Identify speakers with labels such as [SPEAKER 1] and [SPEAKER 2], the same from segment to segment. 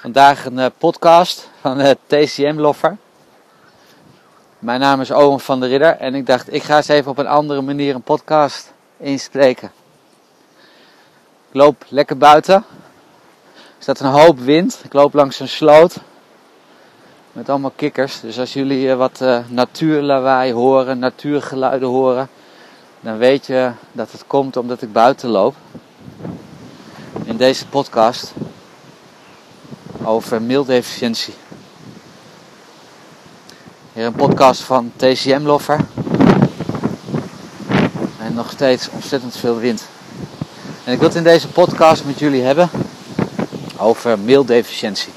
[SPEAKER 1] Vandaag een uh, podcast van uh, TCM Loffer. Mijn naam is Owen van der Ridder en ik dacht ik ga eens even op een andere manier een podcast inspreken. Ik loop lekker buiten. Er staat een hoop wind. Ik loop langs een sloot met allemaal kikkers. Dus als jullie uh, wat natuurlawaai horen, natuurgeluiden horen, dan weet je dat het komt omdat ik buiten loop. In deze podcast over mildeficiëntie. Hier een podcast van TCM Loffer. En nog steeds ontzettend veel wind. En ik wil het in deze podcast met jullie hebben over meeldeficiëntie.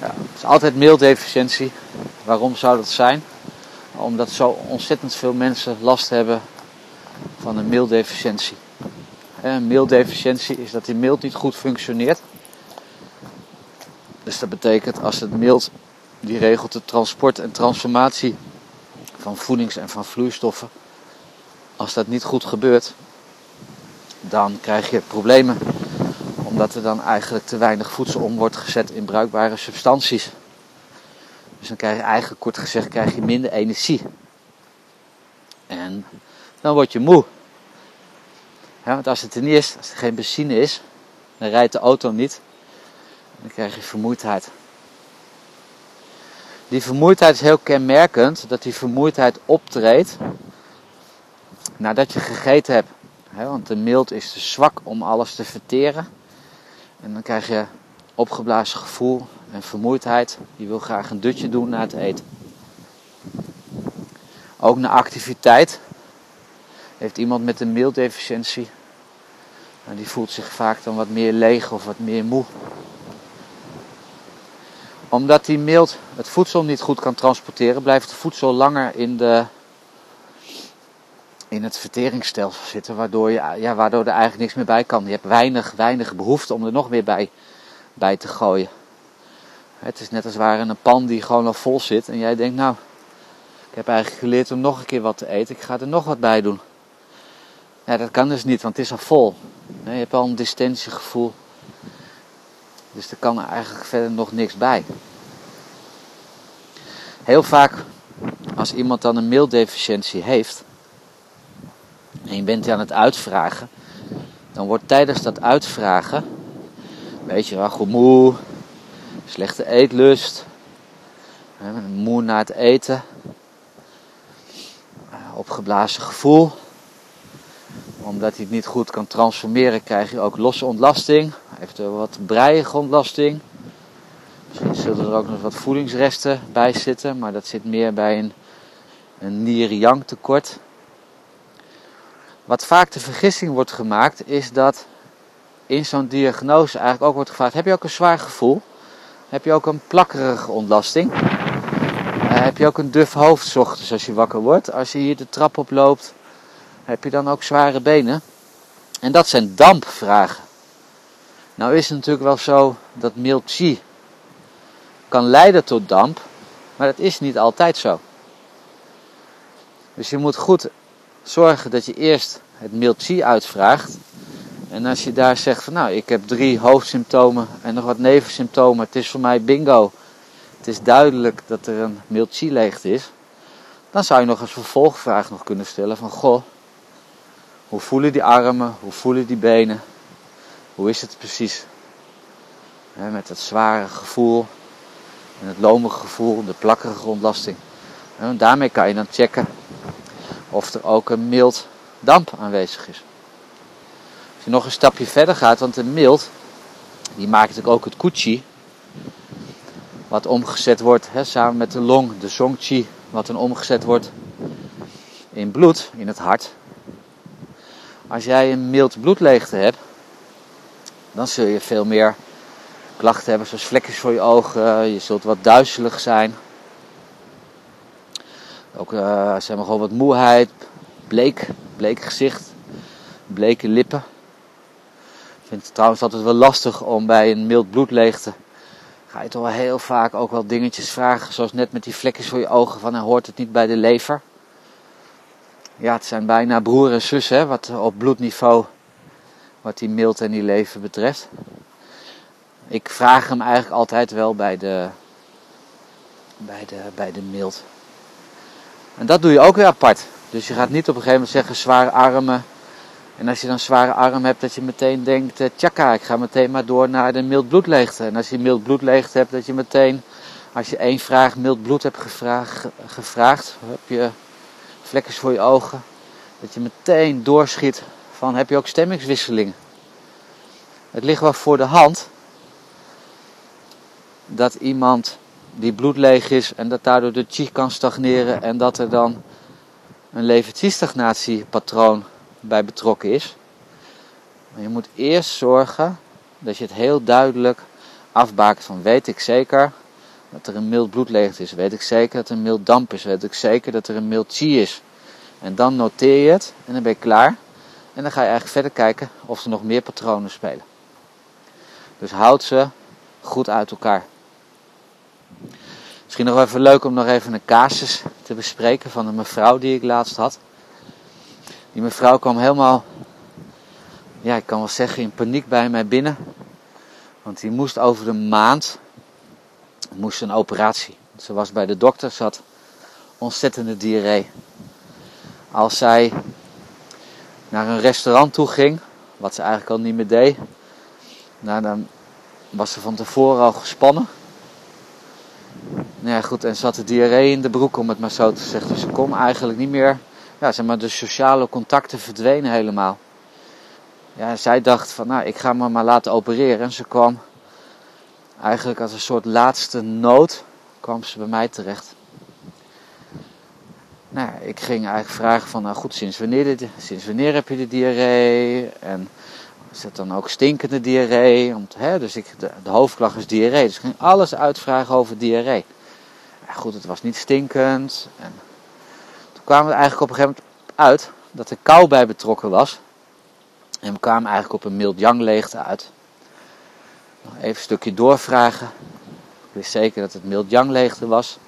[SPEAKER 1] Ja, het is altijd meeldeficiëntie. Waarom zou dat zijn? Omdat zo ontzettend veel mensen last hebben van een meeldeficiëntie. Meeldeficiëntie is dat die mild niet goed functioneert. Dus dat betekent als het mild die regelt het transport en transformatie van voedings- en van vloeistoffen. Als dat niet goed gebeurt, dan krijg je problemen. Omdat er dan eigenlijk te weinig voedsel om wordt gezet in bruikbare substanties. Dus dan krijg je eigenlijk kort gezegd krijg je minder energie. En dan word je moe. Ja, want als het er niet is, als er geen benzine is, dan rijdt de auto niet. Dan krijg je vermoeidheid. Die vermoeidheid is heel kenmerkend, dat die vermoeidheid optreedt nadat je gegeten hebt. want de mild is te zwak om alles te verteren. En dan krijg je opgeblazen gevoel en vermoeidheid. Je wil graag een dutje doen na het eten. Ook na activiteit heeft iemand met een meeldeficiëntie. Nou, die voelt zich vaak dan wat meer leeg of wat meer moe. Omdat die mild het voedsel niet goed kan transporteren, blijft het voedsel langer in, de, in het verteringsstelsel zitten, waardoor, je, ja, waardoor er eigenlijk niks meer bij kan. Je hebt weinig, weinig behoefte om er nog meer bij, bij te gooien. Het is net als waar een pan die gewoon al vol zit en jij denkt, nou, ik heb eigenlijk geleerd om nog een keer wat te eten, ik ga er nog wat bij doen. Ja, dat kan dus niet, want het is al vol. Je hebt al een distentiegevoel. Dus er kan eigenlijk verder nog niks bij. Heel vaak, als iemand dan een meeldeficiëntie heeft, en je bent aan het uitvragen, dan wordt tijdens dat uitvragen, weet je wel, moe, slechte eetlust, moe na het eten, opgeblazen gevoel omdat hij het niet goed kan transformeren, krijg je ook losse ontlasting. Eventueel wat breiige ontlasting. Misschien zullen er ook nog wat voedingsresten bij zitten, maar dat zit meer bij een, een nier-yang tekort. Wat vaak de vergissing wordt gemaakt, is dat in zo'n diagnose eigenlijk ook wordt gevraagd: heb je ook een zwaar gevoel? Heb je ook een plakkerige ontlasting? Uh, heb je ook een duf hoofd ochtends als je wakker wordt? Als je hier de trap oploopt, heb je dan ook zware benen? En dat zijn dampvragen. Nou is het natuurlijk wel zo dat mild chi kan leiden tot damp, maar dat is niet altijd zo. Dus je moet goed zorgen dat je eerst het mild chi uitvraagt. En als je daar zegt van nou, ik heb drie hoofdsymptomen en nog wat nevensymptomen, het is voor mij bingo. Het is duidelijk dat er een mild chi leegte is. Dan zou je nog als vervolgvraag nog kunnen stellen van goh, hoe voelen die armen? Hoe voelen die benen? Hoe is het precies? met het zware gevoel en het lomige gevoel, de plakkerige ontlasting. En daarmee kan je dan checken of er ook een mild damp aanwezig is. Als je nog een stapje verder gaat, want een mild, die maakt natuurlijk ook het kuchi, wat omgezet wordt samen met de long, de songchi, wat dan omgezet wordt in bloed, in het hart. Als jij een mild bloedleegte hebt, dan zul je veel meer klachten hebben, zoals vlekjes voor je ogen. Je zult wat duizelig zijn. Ook uh, zeg maar gewoon wat moeheid, bleek, bleek gezicht, bleke lippen. Ik vind het trouwens altijd wel lastig om bij een mild bloedleegte. Ga je toch wel heel vaak ook wel dingetjes vragen, zoals net met die vlekjes voor je ogen, van hoort het niet bij de lever? Ja, het zijn bijna broer en zus, hè, wat op bloedniveau, wat die mild en die leven betreft. ik vraag hem eigenlijk altijd wel bij de, bij de, bij de mild. En dat doe je ook weer apart. Dus je gaat niet op een gegeven moment zeggen zware armen. En als je dan zware arm hebt, dat je meteen denkt, eh, tjaka, ik ga meteen maar door naar de mild bloedleegte. En als je mild bloedleegte hebt, dat je meteen, als je één vraag mild bloed hebt gevraagd, gevraagd heb je vlekken voor je ogen, dat je meteen doorschiet van, heb je ook stemmingswisselingen? Het ligt wel voor de hand dat iemand die bloedleeg is en dat daardoor de chi kan stagneren en dat er dan een levensstagnatiepatroon bij betrokken is. Maar je moet eerst zorgen dat je het heel duidelijk afbakent van weet ik zeker dat er een mild bloedleegte is, weet ik zeker dat er een mild damp is, weet ik zeker dat er een mild chi is. En dan noteer je het en dan ben je klaar. En dan ga je eigenlijk verder kijken of er nog meer patronen spelen. Dus houd ze goed uit elkaar. Misschien nog even leuk om nog even een casus te bespreken van een mevrouw die ik laatst had. Die mevrouw kwam helemaal, ja, ik kan wel zeggen, in paniek bij mij binnen. Want die moest over de maand, moest een operatie. Ze was bij de dokter, had ontzettende diarree. Als zij naar een restaurant toe ging, wat ze eigenlijk al niet meer deed, nou, dan was ze van tevoren al gespannen. Nou ja, goed, en had de diarree in de broek, om het maar zo te zeggen. Dus ze kon eigenlijk niet meer, ja, zeg maar, de sociale contacten verdwenen helemaal. Ja, zij dacht van, nou, ik ga me maar laten opereren. En ze kwam eigenlijk als een soort laatste nood, kwam ze bij mij terecht. Nou, ik ging eigenlijk vragen van, nou goed, sinds wanneer, sinds wanneer heb je de diarree? En is het dan ook stinkende diarree? Want, hè, dus ik, de, hoofdklacht is diarree. Dus ik ging alles uitvragen over diarree. Ja, goed, het was niet stinkend. En toen kwamen we eigenlijk op een gegeven moment uit dat er kou bij betrokken was. En we kwamen eigenlijk op een mild leegte uit. Even een stukje doorvragen. Ik wist zeker dat het mild yang was.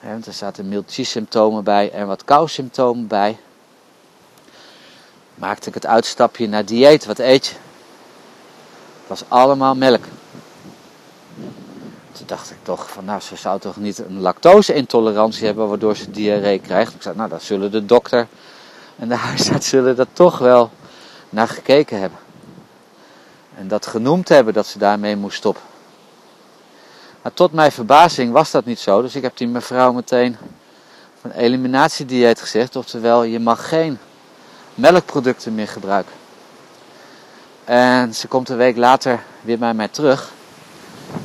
[SPEAKER 1] want er zaten mild symptomen bij en wat kou symptomen bij maakte ik het uitstapje naar dieet. Wat eet je? Het was allemaal melk. Toen dacht ik toch van, nou, ze zou toch niet een lactose-intolerantie hebben waardoor ze diarree krijgt. Ik zei, nou, dan zullen de dokter en de huisarts zullen dat toch wel naar gekeken hebben. En dat genoemd hebben dat ze daarmee moest stoppen. Maar tot mijn verbazing was dat niet zo. Dus ik heb die mevrouw meteen een eliminatiedieet gezegd. Oftewel, je mag geen melkproducten meer gebruiken. En ze komt een week later weer bij mij terug.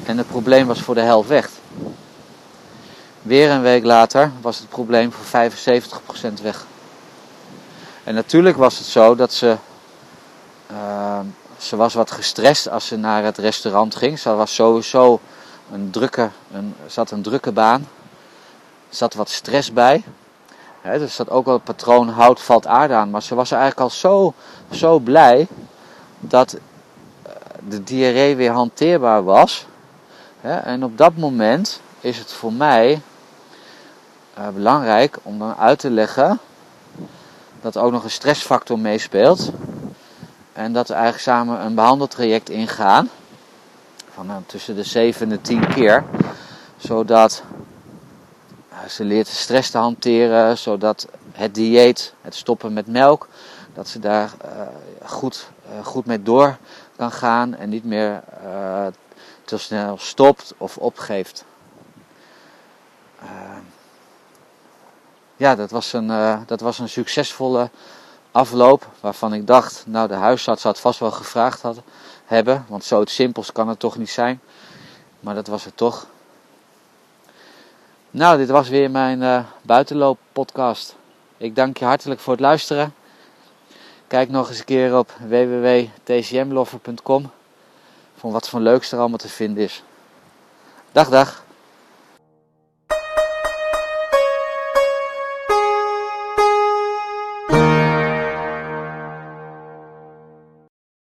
[SPEAKER 1] En het probleem was voor de helft weg. Weer een week later was het probleem voor 75% weg. En natuurlijk was het zo dat ze. Ze was wat gestrest als ze naar het restaurant ging. Ze was sowieso een drukke, een, een drukke baan. Er zat wat stress bij. He, er staat ook wel het patroon hout valt aarde aan. Maar ze was eigenlijk al zo, zo blij dat eh, de diarree weer hanteerbaar was. en op dat moment is het voor mij uh, belangrijk om dan uit te leggen dat ook nog een stressfactor meespeelt. En dat we eigenlijk samen een behandeltraject ingaan. Van nou, tussen de 7 en de 10 keer. Zodat ze leert de stress te hanteren, zodat het dieet, het stoppen met melk, dat ze daar uh, goed, goed mee door kan gaan en niet meer te snel stopt of opgeeft. ja, dat was, een, dat was een succesvolle afloop waarvan ik dacht, nou de huisarts had vast wel gevraagd had, hebben, want zo het simpels kan het toch niet zijn. Maar dat was het toch. Nou, dit was weer mijn uh, buitenloop podcast. Ik dank je hartelijk voor het luisteren. Kijk nog eens een keer op www.tcmloffer.com voor wat voor leuks er allemaal te vinden is. Dag, dag.